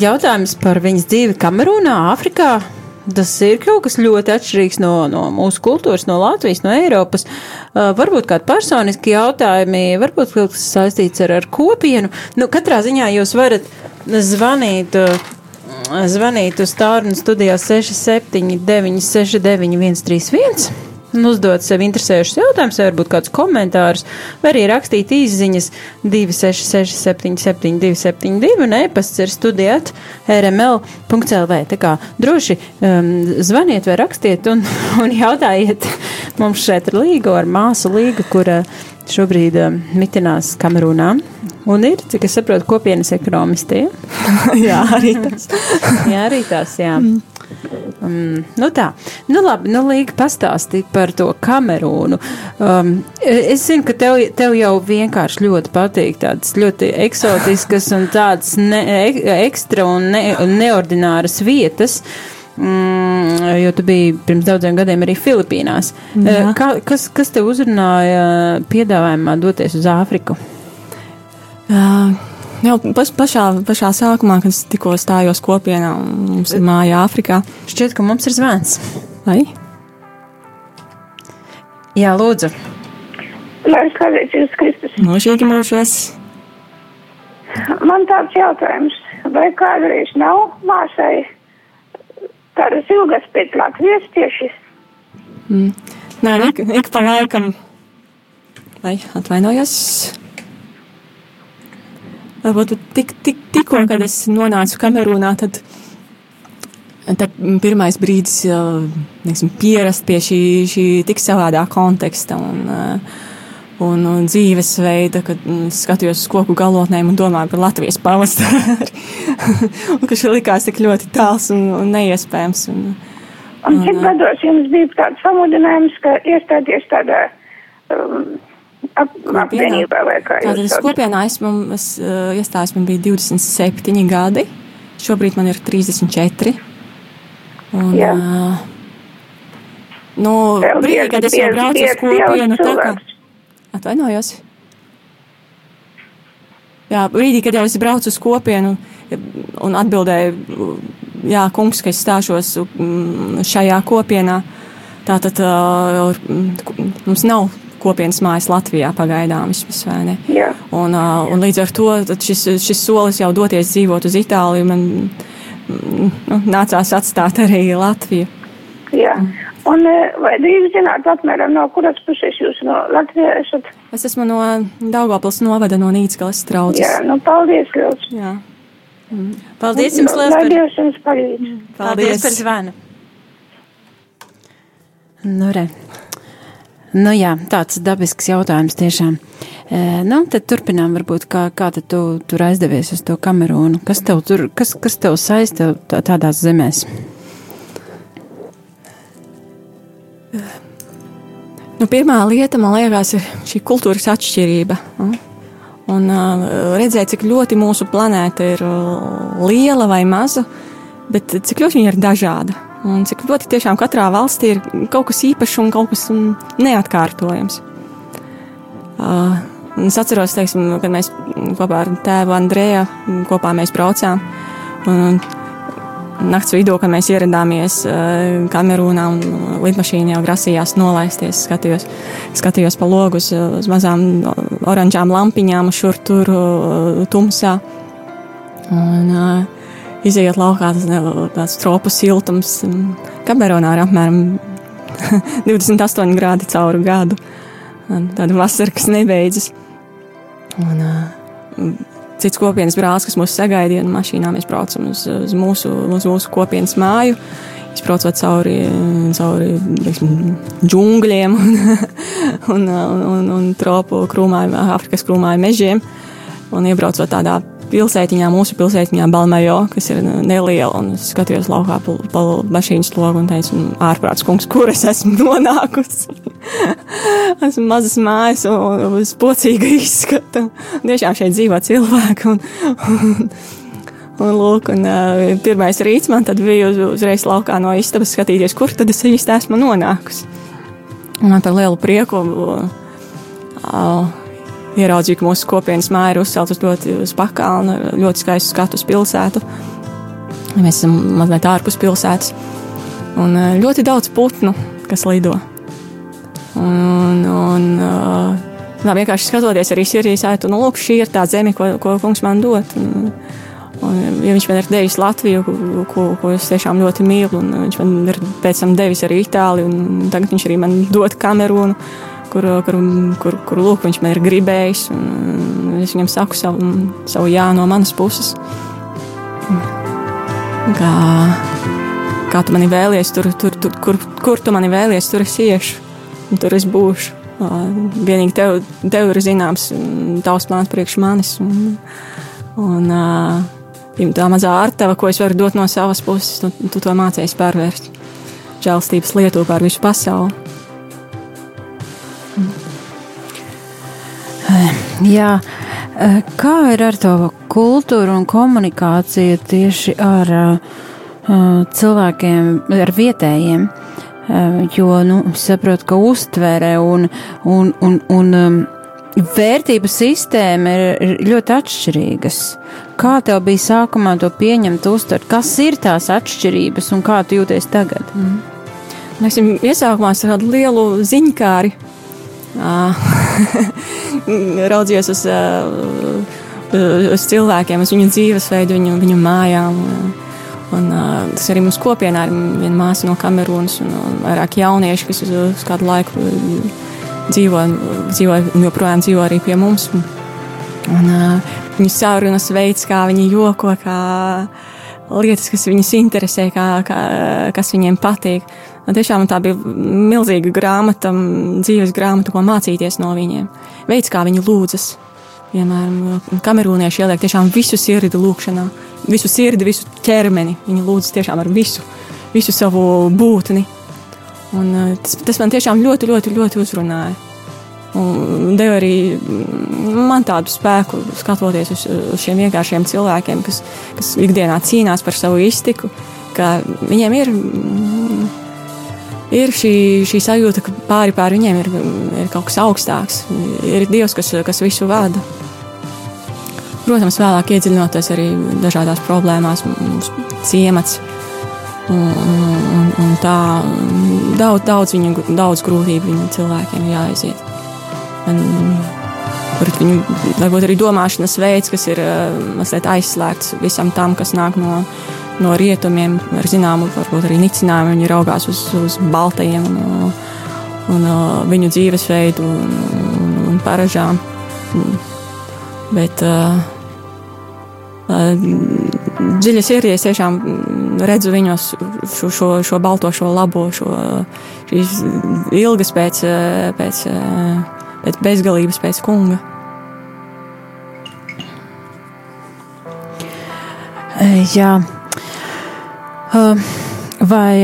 Jautājums par viņas dzīvi Kamerūnā, Āfrikā. Tas ir kaut kas ļoti atšķirīgs no, no mūsu kultūras, no Latvijas, no Eiropas. Uh, varbūt kādi personiski jautājumi, varbūt kaut kas saistīts ar, ar kopienu. Nu, katrā ziņā jūs varat zvanīt. Uh, Zvanīt uz tālruni studijā 679, 691, 131 un uzdot sev interesējušus jautājumus, varbūt kādus komentārus, vai arī rakstīt īsiņas 266, 77, 272, un e-pasts ir studijāt rml.clv. Tā kā droši um, zvaniet vai rakstiet un, un jautājiet. Mums šeit ir līga ar māsu līgu, kura šobrīd um, mitinās Kamerūnā. Un ir, cik es saprotu, kopienas ekonomisti. Ja? jā, arī tas. jā, arī tās, jā. Um, nu tā, nu labi, nu Līga pastāstīja par to Kamerūnu. Um, es zinu, ka tev, tev jau vienkārši ļoti patīk tādas ļoti eksotiskas un tādas ne, ek- ekstra un, ne, neordināras vietas. Mm, jo tu biji pirms daudziem gadiem arī Filipīnās. Jā. Eh, Kā, kas, kas tev uzrunāja piedāvājumā doties uz Āfriku? Uh, Jau paš, pašā, pašā sākumā, kad es tikko stājos kopienā, mums ir māja Āfrikā. Šķiet, ka mums ir zvans. Vai? Jā, lūdzu. Lai skatītu jūs Kristus. Mūžīgi mūžos. Man tāds jautājums, vai kādreiz nav māsai tādas ilgas pēc Latvijas tieši? Mm. Nē, ik, ik pa laikam. Vai atvainojos? Varbūt tik, tik, tikko, kad es nonācu Kamerūnā, tad, tad pirmais brīdis, neksim, pierast pie šī, šī tik savādā konteksta un, un, un dzīvesveida, kad skatījos uz koku galotnēm un domāju par Latvijas pavasari. un ka šī likās tik ļoti tāls un, un neiespējams. Un, un cik gados jums bija tāds samudinājums, ka iestāties tādā um, ap, apvienībā vai kā jūs Tātad es kopienā esmu, es uh, iestājos, man bija 27 gadi, šobrīd man ir 34. Un, Jā. uh, nu, brīdī, kad es jau braucu uz kopienu, tā kā, atvainojos. Jā, brīdī, kad jau es braucu uz kopienu un atbildēju, jā, kungs, ka es stāšos mm, šajā kopienā, tātad uh, mums nav kopienas mājas Latvijā pagaidām vismaz, vai ne? Jā. Un, uh, un līdz ar to šis, šis solis jau doties dzīvot uz Itāliju, man mm, nu, nācās atstāt arī Latviju. Jā. Un vai drīz zināt apmēram no kuras puses jūs no Latvijas esat? Es esmu no Daugavpils novada no Nīcgalas traucas. Jā, nu paldies, Liels. Jā. Paldies jums, liels Lai par, Dievs jums palīdz. paldies par zvanu. Nu, re. Nu jā, tāds dabisks jautājums tiešām. E, nu, tad turpinām varbūt, kā, kā tad tu tur aizdevies uz to Kamerūnu. Kas tev tur, kas, kas tev saista tā, tādās zemēs? Nu, pirmā lieta, man liekas, ir šī kultūras atšķirība. Un, redzēt, cik ļoti mūsu planēta ir liela vai maza, bet cik ļoti viņa ir dažāda. Un cik ļoti tiešām katrā valstī ir kaut kas īpašs un kaut kas mm, neatkārtojams. Uh, es atceros, teiksim, kad mēs kopā ar tēvu Andrēju kopā mēs braucām. Un, nakts vidū, kad mēs ieradāmies uh, Kamerūnā un lidmašīna jau grasījās nolaisties. Skatījos, skatījos pa logu uz, uz mazām oranžām lampiņām, šur tur uh, tumsā. Un, uh, Izejot laukā, tas ne- tāds tropu siltums. Kamerūnā ir apmēram 28 grādi cauri gadu. Tāda vasara, kas nebeidzas. Un, uh, cits kopienas brālis, kas mūs sagaidīja, un mašīnā mēs braucam uz, uz, mūsu, uz mūsu kopienas māju. Izbraucot cauri, cauri teiksim, džungļiem un, un, un, un, un tropu krūmāju, Āfrikas krūmāju mežiem. Un iebraucot tādā pilsētiņā, mūsu pilsētiņā, Balmajo, kas ir neliela, un es skatījos laukā pa, pa mašīnas logu un teicu, ārprāts kungs, kur es esmu nonākusi. esmu mazas mājas un, uz pocīga izskata. Tiešām šeit dzīvo cilvēki. Un, un, un, lūk, un, uh, pirmais rīts man bija uz, uzreiz laukā no istabas skatīties, kur tad es īsti esmu nonākusi. Un par lielu prieku uh, ieraudzīju, ka mūsu kopienas māja ir uzcelta uz ļoti uz pakalnu, ar ļoti skaistu skatu uz pilsētu. Mēs esam mazliet ārpus pilsētas. Un uh, ļoti daudz putnu, kas lido. Un, un tā vienkārši skatoties arī sirdī sētu, nu, lūk, šī ir tā zeme, ko, ko kungs man dod. Un, un, ja viņš man ir devis Latviju, ko, ko, ko es tiešām ļoti mīlu, un viņš man ir pēc tam devis arī Itāliju, un tagad viņš arī man dod Kamerūnu, kur, kur, kur, kur lūk, viņš man ir gribējis, un es viņam saku savu, savu jā no manas puses. Kā, kā tu mani vēlies, tur, tur, tur kur, kur tu mani vēlies, tur es iešu un tur es būšu. Vienīgi tev, tev ir zināms, tavs plāns priekš manis. Un, un ja tā mazā ārtava, ko es varu dot no savas puses, tu, tu to mācījies pārvērst. Žēlstības lietu pār visu pasauli. Jā, kā ir ar to kultūru un komunikāciju tieši ar uh, cilvēkiem, ar vietējiem? Jo nu, saprotu, ka uztvere un, un, un, un vērtību sistēma ir ļoti atšķirīgas. Kā tev bija sākumā to pieņemt, uztvert, kas ir tās atšķirības un kā tu jūties tagad? Mm. Liksim, iesākumā es tādu lielu ziņkāri raudzījos uz, uz cilvēkiem, uz viņu dzīvesveidu, viņu, viņu mājām. Un, uh, tas arī mums kopienā ir viena māsa no Kamerūnas un uh, vairāk jaunieši, kas uz, uz kādu laiku dzīvo, dzīvo joprojām dzīvo arī pie mums. Un, uh, viņu sarunas veids, kā viņi joko, kā lietas, kas viņus interesē, kā, kā, kas viņiem patīk. Un tiešām tā bija milzīga grāmata, dzīves grāmata, ko mācīties no viņiem. Veids, kā viņi lūdzas. Piemēram, kamerūnieši ieliek tiešām visu sirdi lūkšanā, visu sirdi, visu ķermeni. Viņi lūdz tiešām ar visu, visu savu būtni. Un, eh, tas, tas man tiešām ļoti, ļoti, ļoti uzrunāja. Un deva arī man tādu spēku, skatoties uz, uz šiem vienkāršiem cilvēkiem, kas, kas ikdienā cīnās par savu iztiku, ka viņiem ir ir šī, šī sajūta, ka pāri pār viņiem ir, ir kaut kas augstāks, ir Dievs, kas, kas visu vada. Protams, vēlāk iedziļinoties arī dažādās problēmās, ciemats. Un, un, un tā daudz, daudz, viņu, daudz grūtību viņu cilvēkiem jāaiziet. Un, viņu, varbūt arī domāšanas veids, kas ir mazliet aizslēgts visam tam, kas nāk no, no rietumiem, ar zināmu, varbūt arī nicinājumu. Viņi raugās uz, uz baltajiem un, un, un viņu dzīvesveidu un, un, un paražām. Bet uh, dziļi sirdī es tiešām redzu viņos šo, šo, šo balto, šo labo, šo, ilgas pēc, pēc, pēc bezgalības, pēc kunga. Jā, Vai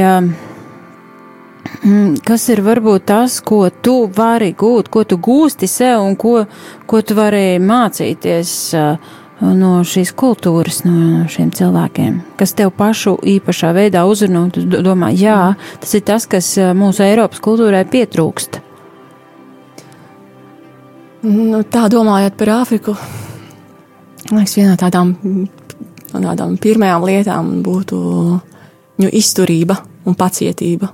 kas ir varbūt tas, ko tu vari gūt, ko tu gūsti sev un ko, ko tu vari mācīties no šīs kultūras, no šiem cilvēkiem, kas tev pašu īpašā veidā uzrunā, un tu domā, jā, tas ir tas, kas mūsu Eiropas kultūrai pietrūkst. Nu, tā domājot par Āfriku, liekas, viena no tādām, no tādām pirmajām lietām būtu viņu izturība un pacietība.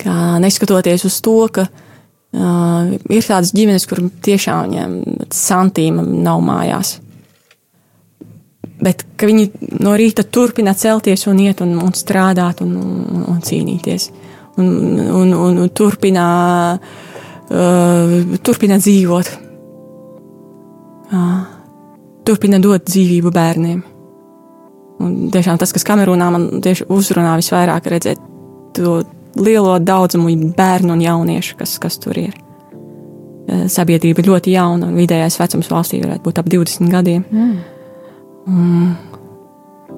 Kā neskatoties uz to, ka uh, ir tādas ģimenes, kur tiešām viņiem santīma nav mājās. Bet viņi no rīta turpina celties un iet un, un strādāt un, un, un cīnīties. Un, un, un, un turpina, uh, turpina dzīvot. Uh, turpina dot dzīvību bērniem. Un tiešām tas, kas Kamerūnā man tieši uzrunā visvairāk, redzēt to lielo daudzumu bērnu un jauniešu, kas, kas tur ir. Eh, sabiedrība ir ļoti jauna, un vidējais vecums valstī varētu būt ap 20 gadiem. Mm. Un,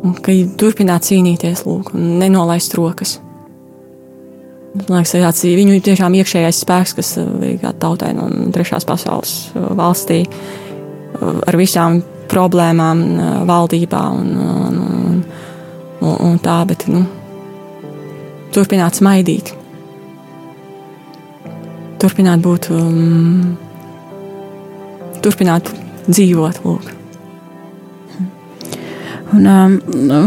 un ka turpināt cīnīties, lūk, un nenolaist rokas. Man liekas, tāds viņu tiešām iekšējais spēks, kas ir eh, kā tautai no trešās pasaules eh, valstī, ar visām problēmām valdībā un, un, un, un, un tā, bet nu, turpināt smaidīt. Turpināt būt, um, turpināt dzīvot. Lūk. Un um,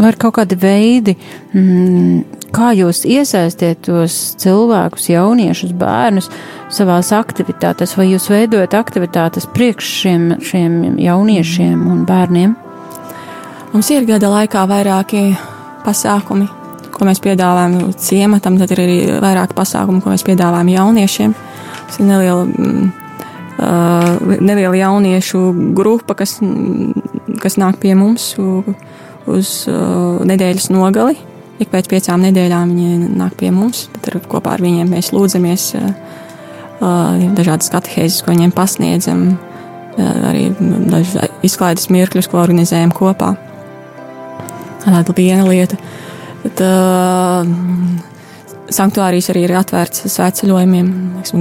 var kaut kādi veidi, mm, kā jūs iesaistiet tos cilvēkus, jauniešus, bērnus savās aktivitātēs, vai jūs veidojat aktivitātes priekš šiem, šiem jauniešiem un bērniem? Mums ir gada laikā vairāki pasākumi, ko mēs piedāvājam ciematam, tad ir arī vairāki pasākumi, ko mēs piedāvājam jauniešiem. Tas ir neliela, mm, uh, neliela jauniešu grupa, kas, kas nāk pie mums uz uh, nedēļas nogali Ik pēc piecām nedēļām viņi nāk pie mums, tad kopā ar viņiem mēs lūdzamies uh, uh, dažādas katehēzes, ko viņiem pasniedzam, uh, arī dažas izklaides mirkļus, ko organizējam kopā. Tāda viena lieta. Bet, uh, sanktuārijas arī ir atvērts svētceļojumiem,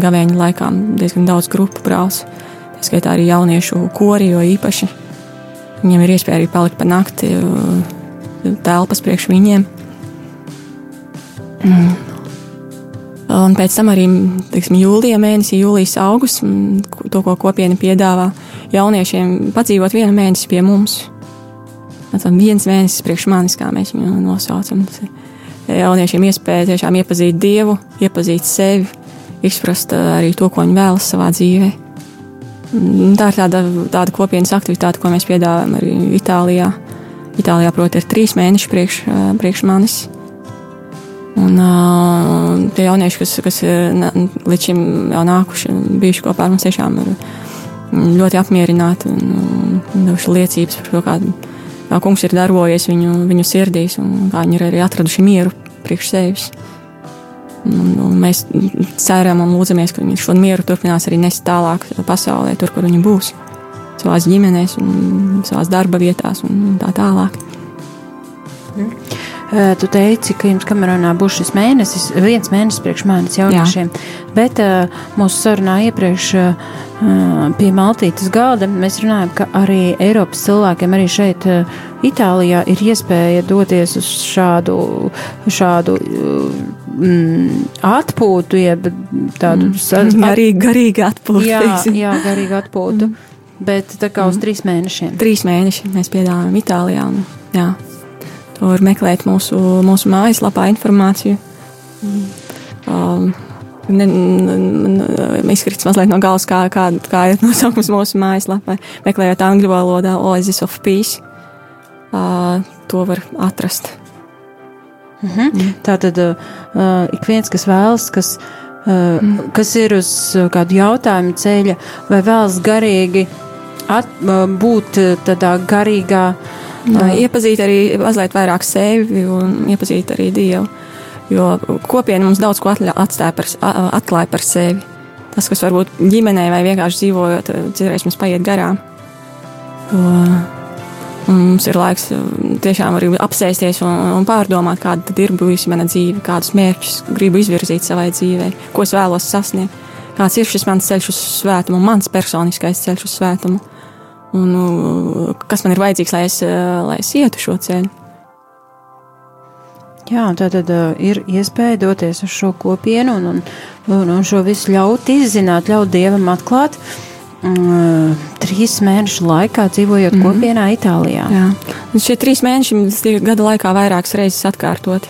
gavēņa laikā diezgan daudz grupu brauc. Tā skaitā arī jauniešu kori, jo īpaši viņiem ir iespēja arī palikt pa nakti telpas priekš viņiem. Mm. Un pēc tam arī teiksim, jūlijā mēnesī, jūlijas augusts, to, ko kopiena piedāvā jauniešiem, padzīvot vienu mēnesi pie mums. Tas ir viens mēnesis priekš manis, kā mēs viņu nosaucam. Tas ir jauniešiem iespēja tiešām iepazīt Dievu, iepazīt sevi, izprast arī to, ko viņi vēlas savā dzīvē. Tā ir tāda, tāda kopienas aktivitāte, ko mēs piedāvājam arī Itālijā. Itālijā, proti, ir trīs mēneši priekš, priekš manis. Un uh, tie jaunieši, kas, kas ir līdz šim jau nākuši, bijuši kopā ar mums, tiešām ir ļoti apmierināti un devuši liecības par to, kā, kā kungs ir darbojies viņu, viņu sirdīs un kā viņi ir arī atraduši mieru priekš sevis. Un, un mēs ceram un lūdzamies, ka viņi šo mieru turpinās arī nest tālāk pasaulē, tur, kur viņi būs. Savās ģimenēs, un savās darba vietās un tā tālāk. Mm. Tu teici, ka jums kamerā būs šis mēnesis, viens mēnesis priekš manis jauniešiem, Jā. bet uh, mūsu sarunā iepriekš uh, pie Maltītas galda mēs runājam, ka arī Eiropas cilvēkiem arī šeit Itālijā ir iespēja doties uz šādu, šādu mm, atpūtu, jeb tādu mm. garīgu, garīgu atpūtu. Jā, jā garīgu atpūtu. Mm. Bet tā kā uz mm. trīs mēnešiem. Trīs mēneši mēs piedāvājam Itālijā. Un, jā. Var meklēt mūsu, mūsu mājaslapā informāciju. Um, ne, man izkrits mazliet no galvas, kā, kā, kā ir nosaukums mūsu mājaslapā. Meklējot angļu valodā Oasis of Peace, uh, to var atrast. Mhm. Mm. Tā tad uh, ik viens, kas vēlas, kas, uh, mm. kas ir uz kādu jautājumu ceļa, vai vēlas garīgi at, uh, būt tādā garīgā uh, Jā. Iepazīt arī mazliet vairāk sevi un iepazīt arī Dievu. Jo kopiena mums daudz ko atstāja par, atklāja par sevi. Tas, kas varbūt ģimenē vai vienkārši dzīvojot, citreiz mums paiet garām. Un mums ir laiks tiešām arī apsēsties un, un pārdomāt, kāda ir bijusi mana dzīve, kādus mērķus gribu izvirzīt savai dzīvei, ko es vēlos sasniegt, kāds ir šis mans ceļš uz svētumu, mans personiskais ceļš uz svētumu un nu, kas man ir vajadzīgs, lai es, lai es ietu šo ceļu. Jā, tā tad uh, ir iespēja doties uz šo kopienu un, un, un, un šo visu ļaut izzināt, ļaut dievam atklāt. Uh, trīs mēnešu laikā dzīvojot mm -hmm. kopienā Itālijā. Jā, un šie trīs mēneši tiek gada laikā vairākas reizes atkārtot.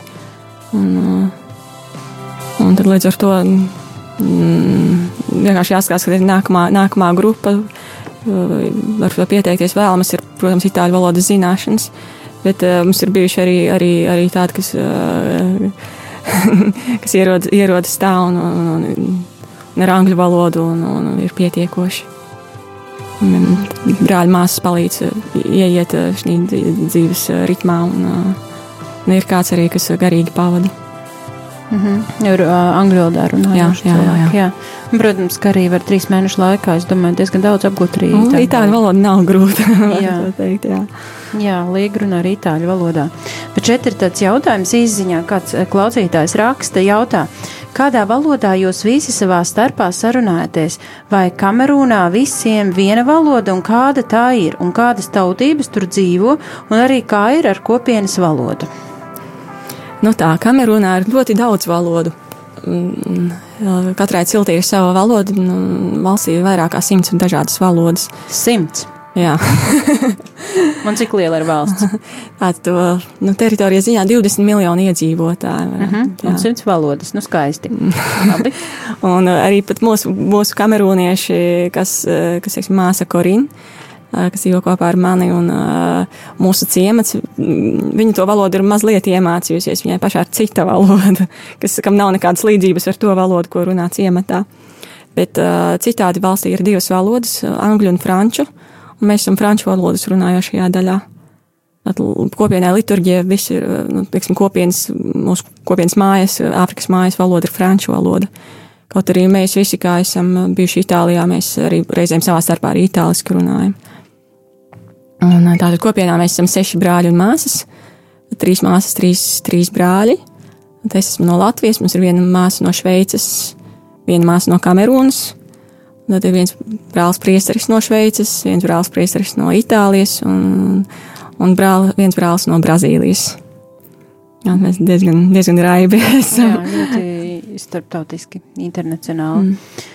Un, uh, un tad līdz ar to mm, vienkārši jāskatās, ka ir nākamā, nākamā grupa var to pieteikties vēlamas, ir, protams, itāļu valodas zināšanas. Bet uh, mums ir bijuši arī, arī, arī tādi, kas, uh, kas ierod, ierodas tā un, un, un, ar angļu valodu un, un, ir pietiekoši. Brāļa māsas palīdz ieiet šī dzīves ritmā, un, un ir kāds arī, kas garīgi pavada. Mm -hmm. Ir uh, angļu valodā runājoši jā, jā, jā, jā. jā. Protams, ka arī var trīs mēnešu laikā, es domāju, diezgan daudz apgūt arī itāļu. Itāļu valoda nav grūta. jā, teikt, jā. jā liega runā arī itāļu valodā. Bet šeit ir tāds jautājums izziņā, kāds klausītājs raksta jautā. Kādā valodā jūs visi savā starpā sarunājaties? Vai Kamerūnā visiem viena valoda un kāda tā ir, un kādas tautības tur dzīvo, un arī kā ir ar kopienas valodu? Nu tā, Kamerūnā ir ļoti daudz valodu. Mm, katrai ciltī ir sava valoda. Nu, valstī ir vairāk kā simts dažādas valodas. Simts. Jā. Man cik liela ir valsts? Tāda to nu, teritorijas ziņā 20 miljoni iedzīvotāji. Uh -huh. Un 100 valodas, nu skaisti. un arī pat mūsu, mūsu kamerūnieši, kas, kas teiksim, māsa Korina kas dzīvo kopā ar mani un mūsu ciemats. Viņa to valodu ir mazliet iemācījusies. Viņai pašā ir cita valoda, kas, nav nekādas līdzības ar to valodu, ko runā ciematā. Bet uh, citādi valstī ir divas valodas - angļu un franču, un mēs esam franču valodas runājošajā daļā. Kopienai liturģija, visi ir, nu, teiksim, kopienas, mūsu kopienas mājas, Āfrikas mājas valoda ir franču valoda. Kaut arī mēs visi, kā esam bijuši Itālijā, mēs arī reizēm savā starpā arī itāliski runājam. Un tātad kopienā mēs esam seši brāļi un māsas. Trīs māsas, trīs, trīs brāļi. Un es esmu no Latvijas, mums ir viena māsa no Šveices, viena māsa no Kamerūnas. Tad ir viens brālis priesteris no Šveices, viens brālis priesteris no Itālijas un, un brāl, viens brālis no Brazīlijas. Jā, mēs diezgan, diezgan raibi esam. Jā, ļoti starptautiski, internacionāli. Mm.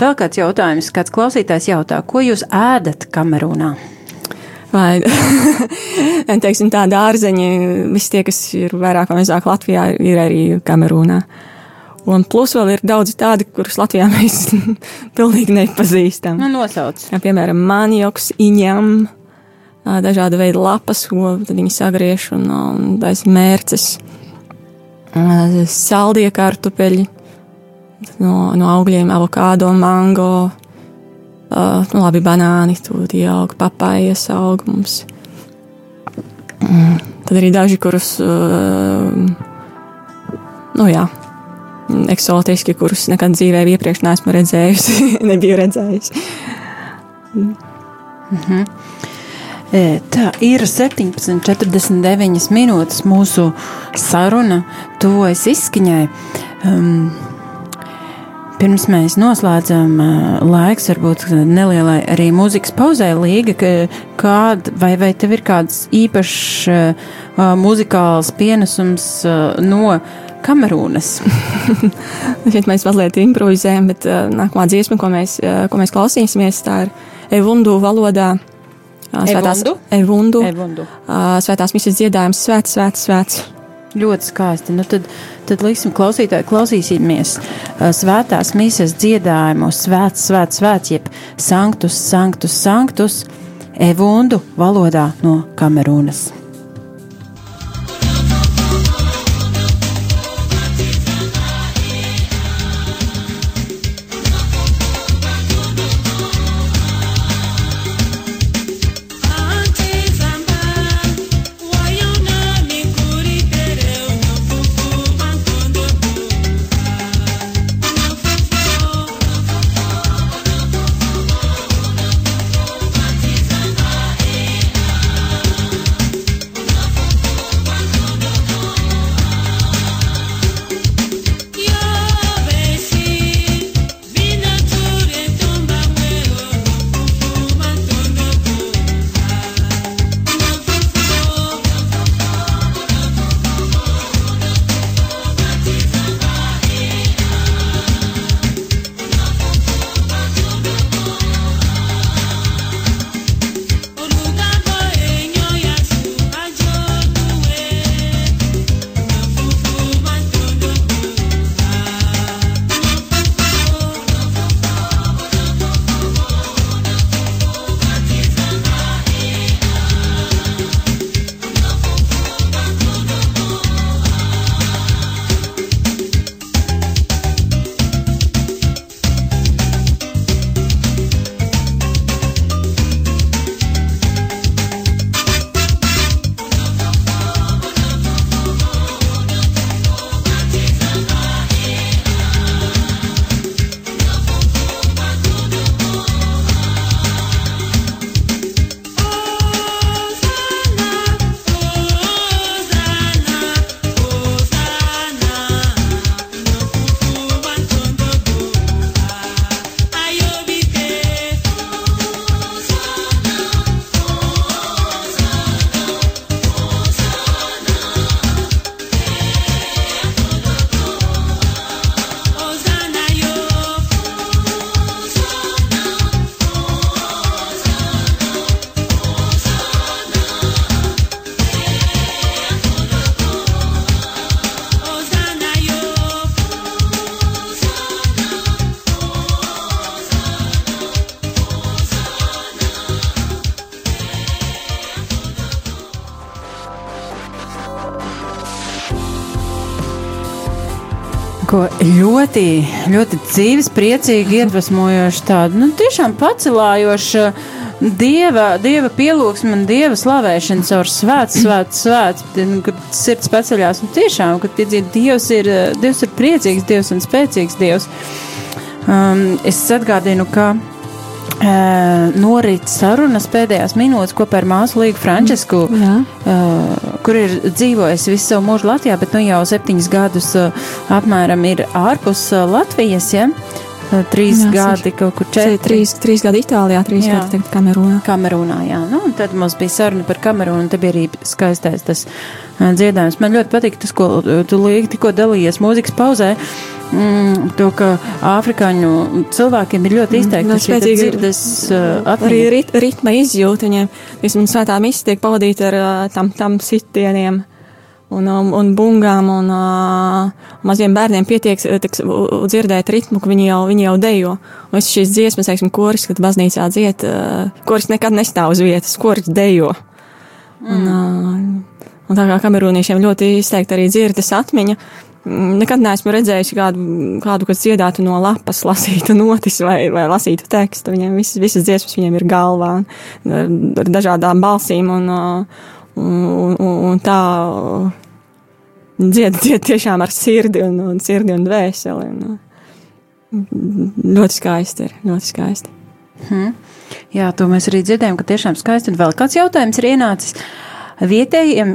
Vēl kāds jautājums, kāds klausītājs jautā, ko jūs ēdat Kamerūnā? Vai, teiksim, tādi ārzeņi, visi tie, kas ir vairāk vai mazāk Latvijā, ir arī Kamerūnā. Un plus vēl ir daudzi tādi, kurus Latvijā mēs pilnīgi nepazīstam. Nu, nosauc. Jā, piemēram, manioks, iņam, dažāda veida lapas, ko viņi sagriež un, un taisa mērces, saldie kartupeļi no, no augļiem, avokādo, mango, uh, nu labi, banāni, tur aug, papājas aug mums. Mm, tad arī daži, kurus, uh, nu jā, eksotiski, kurus nekad dzīvē iepriekš neesmu redzējusi, nebiju redzējusi. Mm -hmm. Tā ir 17,49 minūtes mūsu saruna, tuvojas izskaņai. Um, pirms mēs noslēdzam, laiks varbūt nelielai arī mūzikas pauzē līga, kāda, vai, vai tev ir kāds īpašs uh, muzikāls pienesums uh, no Kamerūnas? Šeit mēs mazliet improvizējam, bet uh, nākamā dziesma, ko mēs, uh, ko mēs klausīsimies, tā ir Evundu valodā. Svētās, Evundu. Evundu. Svētās misijas dziedājums Svēts, Svēts, Svēts. Ļoti skaisti. Nu tad, tad liksim, klausītāji, klausīsimies svētās misijas dziedājumu, svēts, svēts, svēts, jeb sanktus, sanktus, sanktus, evundu valodā no Kamerūnas. Ko ļoti, ļoti dzīves, priecīgi, iedvesmojoši tādu, nu, tiešām pacelājošu dieva, dieva pielūgsmu un dieva slavēšanu caur svēts, svēts, svēts, kad sirds paceļās un tiešām, kad piedzīvo Dievs ir, Dievs ir priecīgs Dievs un spēcīgs Dievs. Um, es atgādinu, ka Uh, norit sarunas pēdējās minūtes kopā ar māsu Līgu Frančisku, uh, kur ir dzīvojis visu savu mūžu Latvijā, bet nu jau septiņus gadus uh, apmēram ir ārpus uh, Latvijas. Ja? trīs jā, gadi, kaut kur četri. Trīs, trīs gadi Itālijā, trīs jā. gadi Kamerūnā. Kamerūnā, jā. Nu, un tad mums bija saruna par Kamerūnu, un te bija arī skaistais tas dziedājums. Man ļoti patīk tas, ko tu līgi tikko dalījies mūzikas pauzē. Mm, to, ka afrikāņu cilvēkiem ir ļoti izteikti mm, šī dzirdes uh, atmiņa. Arī rit, ritma izjūta viņiem. Vismaz svētā misija tiek pavadīta ar uh, tam, tam sitieniem un, un, un bungām, un uh, maziem bērniem pietiek tiks, dzirdēt ritmu, ka viņi jau, viņi jau dejo. Un visas šīs dziesmas, teiksim, koris, kad baznīcā dzied, uh, koris nekad nestāv uz vietas, koris dejo. Mm. Un, uh, un tā kā kamerūniešiem ļoti izteikti arī dzirdes atmiņa, nekad neesmu redzējusi kādu, kādu kas dziedātu no lapas, lasītu notis vai, vai lasītu tekstu. Viņiem visas, visas dziesmas viņiem ir galvā ar, ar dažādām balsīm un, un, un, un tā dzied, dzied tiešām ar sirdi un, un sirdi un dvēseli. Un, ļoti skaisti ir, ļoti skaisti. Hmm. Jā, to mēs arī dzirdējām, ka tiešām skaisti. Un vēl kāds jautājums ir ienācis vietējiem,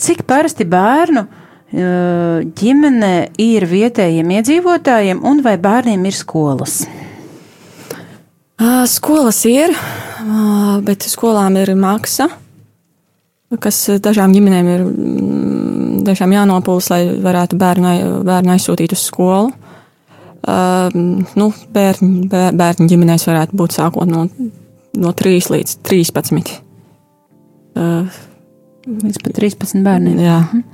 cik parasti bērnu ģimene ir vietējiem iedzīvotājiem un vai bērniem ir skolas? Skolas ir, bet skolām ir maksa, kas dažām ģimenēm ir tiešām jānopūlas, lai varētu bērnu, bērnu aizsūtīt uz skolu. Nu, bērni, bērni ģimenēs varētu būt sākot no, no 3 līdz 13. Uh, līdz pat 13 bērniem. Jā. Mhm.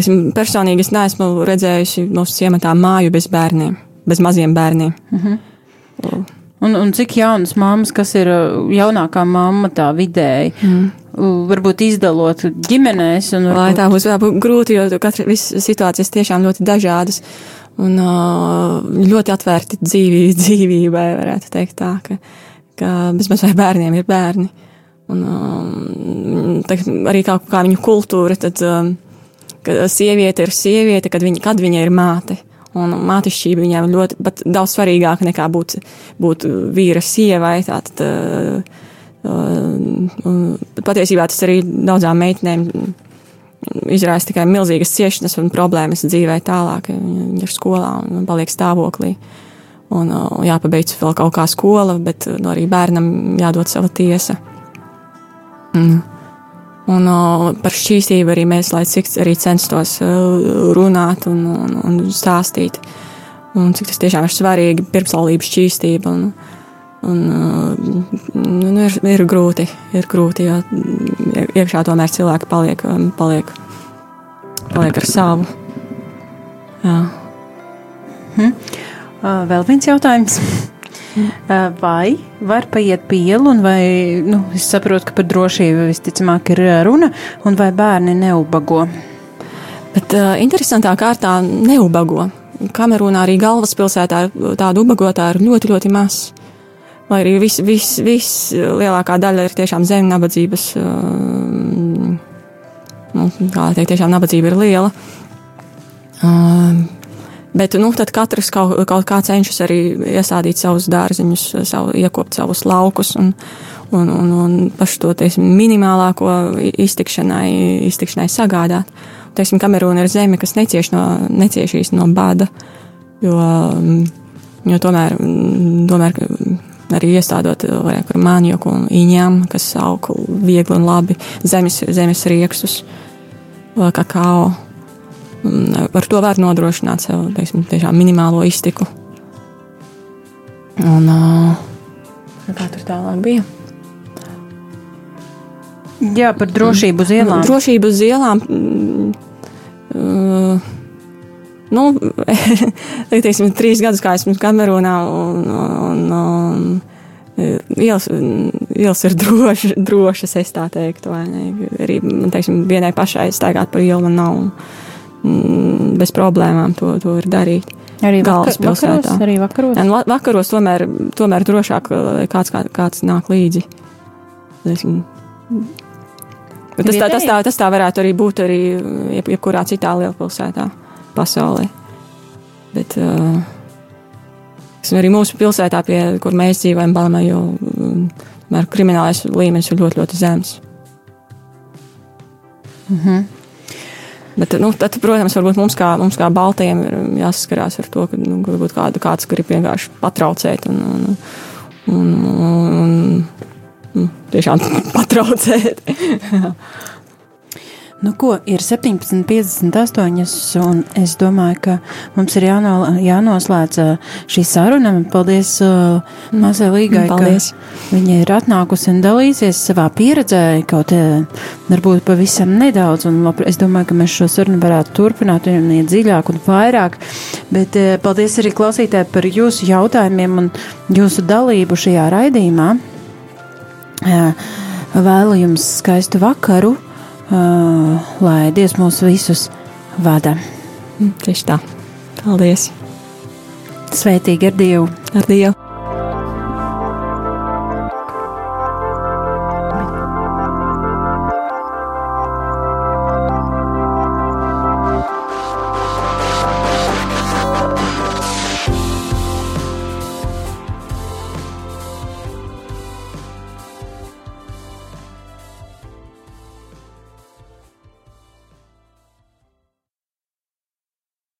Es personīgi es neesmu redzējusi mūsu ciematā māju bez bērniem, bez maziem bērniem. Mhm. Uh. Un, un cik jaunas mammas, kas ir uh, jaunākā mamma tā vidēji, mm. varbūt izdalot ģimenēs. Varbūt... Lai tā būs vēl grūti, jo katra situācijas tiešām ļoti dažādas. Un uh, ļoti atvērti dzīvī, dzīvībai, varētu teikt tā, ka, ka bezmaz vai bērniem ir bērni. Un um, arī kā, kā viņu kultūra, tad um, sieviete ir sieviete, kad viņa, kad viņa ir māte. Un mātišķība viņām ļoti, daudz svarīgāka nekā būt, būt vīra sievai. Tātad, uh, uh, patiesībā tas arī daudzām meitenēm izraisa tikai milzīgas ciešanas un problēmas dzīvē tālāk. Viņa ir skolā un paliek stāvoklī. Un uh, jāpabeidz vēl kaut kā skola, bet uh, arī bērnam jādod sava tiesa. Mm. Un uh, par šķīstību arī mēs, lai cik arī censtos runāt un, un, un stāstīt. Un cik tas tiešām ir svarīgi, pirmslaulības šķīstība. Un, un, uh, nu, ir, ir grūti, ir grūti, jo iekšā tomēr cilvēki paliek, paliek, paliek ar savu. Jā. Hm. Vēl viens jautājums. Vai var paiet pa ielu, un vai, nu, es saprotu, ka par drošību visticamāk ir runa, un vai bērni neubago? Bet uh, interesantā kārtā neubago. Kamerūnā arī galvaspilsētā tādu ubagotāju ir ļoti, ļoti maz. Lai arī viss, vis, vis lielākā daļa ir tiešām zem nabadzības, uh, nu, kā teikt, tiešām nabadzība ir liela. Uh, Bet nu, tad katrs kaut, kaut kā cenšas arī iesādīt savus dārziņus, savu, iekopt savus laukus un, un, un, un pašu to teiksim, minimālāko iztikšanai, iztikšanai sagādāt. Teiksim, Kamerūna ir zeme, kas necieš no, neciešīs no bada, jo, jo tomēr, tomēr arī iestādot kur mānioku un īņām, kas aug viegli un labi, zemes, zemes riekstus, kakao ar to var nodrošināt sev teiksim, minimālo iztiku. Un, kā tur tālāk bija? Jā, par drošību uz ielām. Drošību uz ielām. Uh, nu, teiksim, trīs gadus kā esmu Kamerūnā, un, un, un ielas, ielas ir drošas, drošas, es tā teiktu. Arī, teiksim, vienai pašai staigāt pa ielu man nav. Un, Mm, bez problēmām to, to var darīt. Arī galvaspilsētā. Arī vakaros. Un vakaros tomēr, tomēr drošāk, lai kāds, kā, kāds nāk līdzi. Bet tas, tā, tas, tā, tas tā varētu arī būt arī jeb, jebkurā citā lielpilsētā pasaulē. Bet uh, arī mūsu pilsētā, pie, kur mēs dzīvojam, Balmā, jo um, kriminālais līmenis ir ļoti, ļoti zems. Mm -hmm. Bet, nu, tad, protams, mums kā, mums kā baltiem ir jāsaskarās ar to, ka nu, kādu, kāds grib vienkārši patraucēt un, un, un, un, un, un tiešām patraucēt. Nu, ko ir 17,58, un es domāju, ka mums ir jāno, jānoslēdz šī saruna. Paldies uh, Mazai Līgai, Paldies. ka viņa ir atnākusi un dalīsies savā pieredzē, kaut varbūt pavisam nedaudz, un labri, es domāju, ka mēs šo sarunu varētu turpināt un iet dziļāk un vairāk, bet uh, paldies arī klausītāji par jūsu jautājumiem un jūsu dalību šajā raidījumā. Uh, vēlu jums skaistu vakaru! Lai Dievs mūs visus vada. Tieši tā. Paldies! Sveitīgi ar Dievu! Ar Dievu!